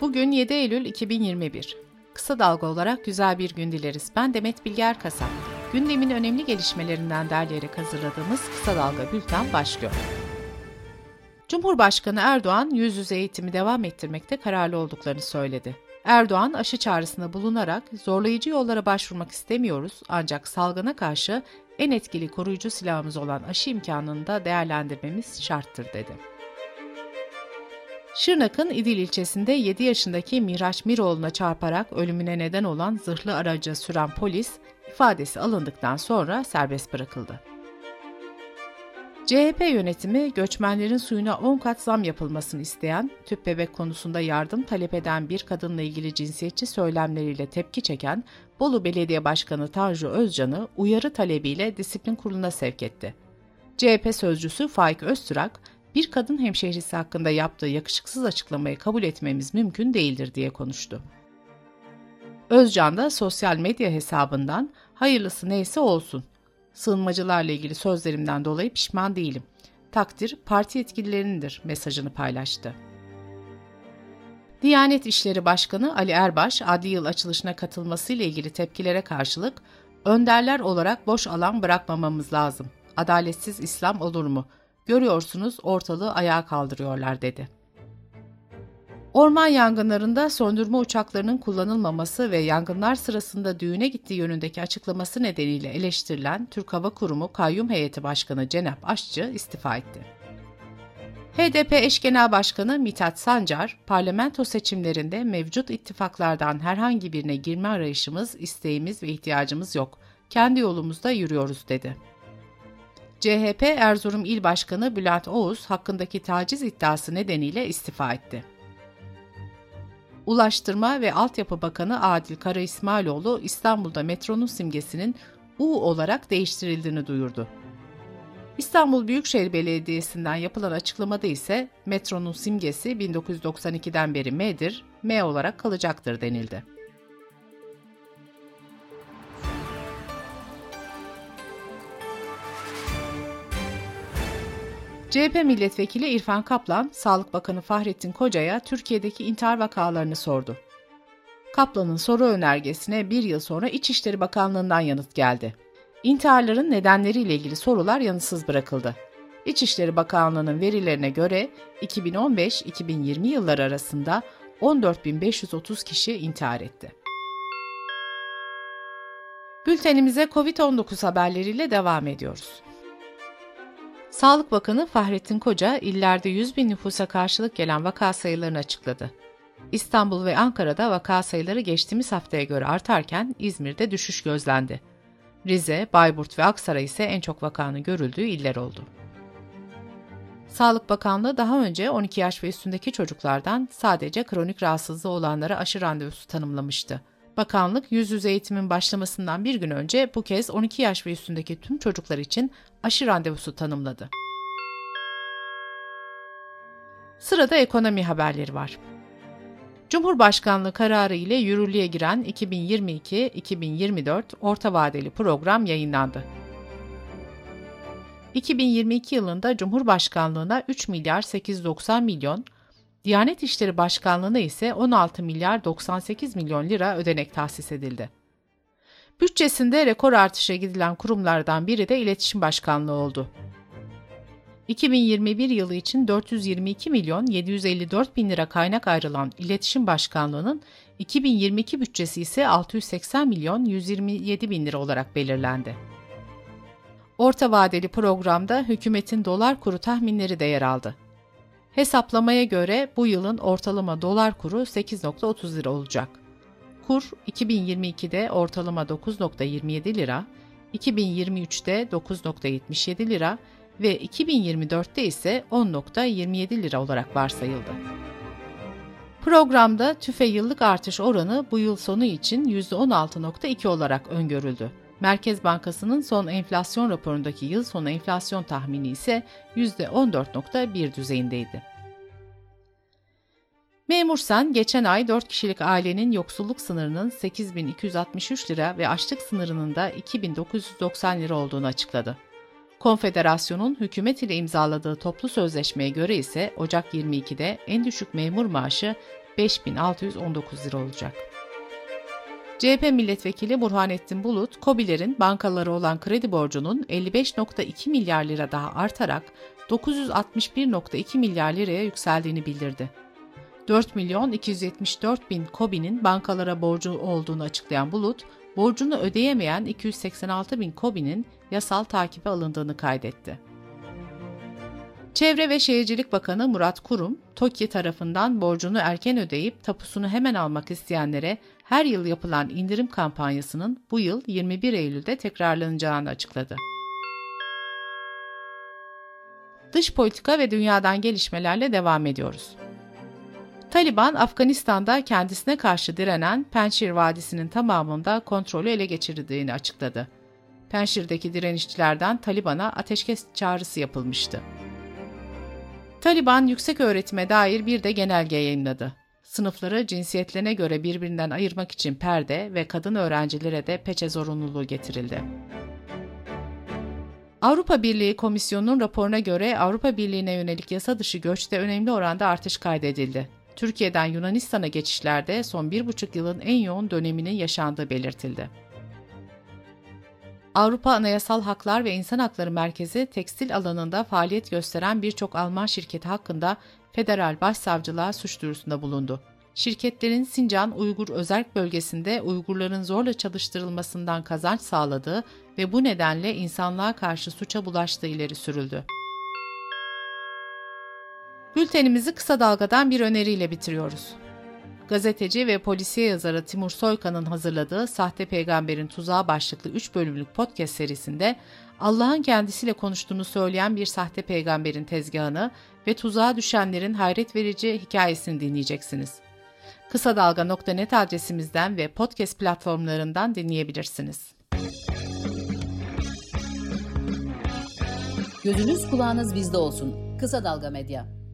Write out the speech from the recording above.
Bugün 7 Eylül 2021. Kısa dalga olarak güzel bir gün dileriz. Ben Demet Bilge Erkasap. Gündemin önemli gelişmelerinden derleyerek hazırladığımız Kısa Dalga Bülten başlıyor. Cumhurbaşkanı Erdoğan yüz yüze eğitimi devam ettirmekte kararlı olduklarını söyledi. Erdoğan aşı çağrısında bulunarak zorlayıcı yollara başvurmak istemiyoruz ancak salgına karşı en etkili koruyucu silahımız olan aşı imkanını da değerlendirmemiz şarttır dedi. Şırnak'ın İdil ilçesinde 7 yaşındaki Miraç Miroğlu'na çarparak ölümüne neden olan zırhlı aracı süren polis ifadesi alındıktan sonra serbest bırakıldı. CHP yönetimi göçmenlerin suyuna 10 kat zam yapılmasını isteyen, tüp bebek konusunda yardım talep eden bir kadınla ilgili cinsiyetçi söylemleriyle tepki çeken Bolu Belediye Başkanı Tanju Özcan'ı uyarı talebiyle disiplin kuruluna sevk etti. CHP sözcüsü Faik Öztürk, bir kadın hemşehrisi hakkında yaptığı yakışıksız açıklamayı kabul etmemiz mümkün değildir diye konuştu. Özcan da sosyal medya hesabından hayırlısı neyse olsun. Sığınmacılarla ilgili sözlerimden dolayı pişman değilim. Takdir parti yetkililerindir mesajını paylaştı. Diyanet İşleri Başkanı Ali Erbaş, adli yıl açılışına katılmasıyla ilgili tepkilere karşılık, önderler olarak boş alan bırakmamamız lazım. Adaletsiz İslam olur mu? Görüyorsunuz ortalığı ayağa kaldırıyorlar dedi. Orman yangınlarında söndürme uçaklarının kullanılmaması ve yangınlar sırasında düğüne gittiği yönündeki açıklaması nedeniyle eleştirilen Türk Hava Kurumu Kayyum Heyeti Başkanı Cenap Aşçı istifa etti. HDP eş genel başkanı Mithat Sancar, parlamento seçimlerinde mevcut ittifaklardan herhangi birine girme arayışımız, isteğimiz ve ihtiyacımız yok. Kendi yolumuzda yürüyoruz dedi. CHP Erzurum İl Başkanı Bülent Oğuz hakkındaki taciz iddiası nedeniyle istifa etti. Ulaştırma ve Altyapı Bakanı Adil Kara İsmailoğlu İstanbul'da metronun simgesinin U olarak değiştirildiğini duyurdu. İstanbul Büyükşehir Belediyesi'nden yapılan açıklamada ise metronun simgesi 1992'den beri M'dir, M olarak kalacaktır denildi. CHP milletvekili İrfan Kaplan, Sağlık Bakanı Fahrettin Koca'ya Türkiye'deki intihar vakalarını sordu. Kaplan'ın soru önergesine bir yıl sonra İçişleri Bakanlığı'ndan yanıt geldi. İntiharların nedenleriyle ilgili sorular yanıtsız bırakıldı. İçişleri Bakanlığı'nın verilerine göre 2015-2020 yılları arasında 14.530 kişi intihar etti. Bültenimize COVID-19 haberleriyle devam ediyoruz. Sağlık Bakanı Fahrettin Koca, illerde 100 bin nüfusa karşılık gelen vaka sayılarını açıkladı. İstanbul ve Ankara'da vaka sayıları geçtiğimiz haftaya göre artarken İzmir'de düşüş gözlendi. Rize, Bayburt ve Aksaray ise en çok vakanın görüldüğü iller oldu. Sağlık Bakanlığı daha önce 12 yaş ve üstündeki çocuklardan sadece kronik rahatsızlığı olanlara aşı randevusu tanımlamıştı. Bakanlık yüz yüze eğitimin başlamasından bir gün önce bu kez 12 yaş ve üstündeki tüm çocuklar için aşı randevusu tanımladı. Sırada ekonomi haberleri var. Cumhurbaşkanlığı kararı ile yürürlüğe giren 2022-2024 orta vadeli program yayınlandı. 2022 yılında Cumhurbaşkanlığına 3 milyar 890 milyon, Diyanet İşleri Başkanlığı'na ise 16 milyar 98 milyon lira ödenek tahsis edildi. Bütçesinde rekor artışa gidilen kurumlardan biri de İletişim Başkanlığı oldu. 2021 yılı için 422 milyon 754 bin lira kaynak ayrılan İletişim Başkanlığı'nın 2022 bütçesi ise 680 milyon 127 bin lira olarak belirlendi. Orta vadeli programda hükümetin dolar kuru tahminleri de yer aldı. Hesaplamaya göre bu yılın ortalama dolar kuru 8.30 lira olacak. Kur 2022'de ortalama 9.27 lira, 2023'te 9.77 lira ve 2024'te ise 10.27 lira olarak varsayıldı. Programda tüfe yıllık artış oranı bu yıl sonu için %16.2 olarak öngörüldü. Merkez Bankası'nın son enflasyon raporundaki yıl sonu enflasyon tahmini ise %14.1 düzeyindeydi. Memursan geçen ay 4 kişilik ailenin yoksulluk sınırının 8263 lira ve açlık sınırının da 2990 lira olduğunu açıkladı. Konfederasyonun hükümet ile imzaladığı toplu sözleşmeye göre ise Ocak 22'de en düşük memur maaşı 5619 lira olacak. CHP milletvekili Burhanettin Bulut, COBİ'lerin bankaları olan kredi borcunun 55.2 milyar lira daha artarak 961.2 milyar liraya yükseldiğini bildirdi. 4 milyon 274 bin COBİ'nin bankalara borcu olduğunu açıklayan Bulut, borcunu ödeyemeyen 286 bin COBİ'nin yasal takibe alındığını kaydetti. Çevre ve Şehircilik Bakanı Murat Kurum, TOKİ tarafından borcunu erken ödeyip tapusunu hemen almak isteyenlere her yıl yapılan indirim kampanyasının bu yıl 21 Eylül'de tekrarlanacağını açıkladı. Dış politika ve dünyadan gelişmelerle devam ediyoruz. Taliban, Afganistan'da kendisine karşı direnen Penşir Vadisi'nin tamamında kontrolü ele geçirdiğini açıkladı. Penşir'deki direnişçilerden Taliban'a ateşkes çağrısı yapılmıştı. Taliban yüksek öğretime dair bir de genelge yayınladı. Sınıfları cinsiyetlerine göre birbirinden ayırmak için perde ve kadın öğrencilere de peçe zorunluluğu getirildi. Avrupa Birliği Komisyonu'nun raporuna göre Avrupa Birliği'ne yönelik yasa dışı göçte önemli oranda artış kaydedildi. Türkiye'den Yunanistan'a geçişlerde son bir buçuk yılın en yoğun döneminin yaşandığı belirtildi. Avrupa Anayasal Haklar ve İnsan Hakları Merkezi tekstil alanında faaliyet gösteren birçok Alman şirketi hakkında federal başsavcılığa suç duyurusunda bulundu. Şirketlerin Sincan Uygur Özerk bölgesinde Uygurların zorla çalıştırılmasından kazanç sağladığı ve bu nedenle insanlığa karşı suça bulaştığı ileri sürüldü. Bültenimizi kısa dalgadan bir öneriyle bitiriyoruz. Gazeteci ve polisiye yazarı Timur Soykan'ın hazırladığı Sahte Peygamberin Tuzağı başlıklı 3 bölümlük podcast serisinde Allah'ın kendisiyle konuştuğunu söyleyen bir sahte peygamberin tezgahını ve tuzağa düşenlerin hayret verici hikayesini dinleyeceksiniz. Kısa Dalga.net adresimizden ve podcast platformlarından dinleyebilirsiniz. Gözünüz kulağınız bizde olsun. Kısa Dalga Medya.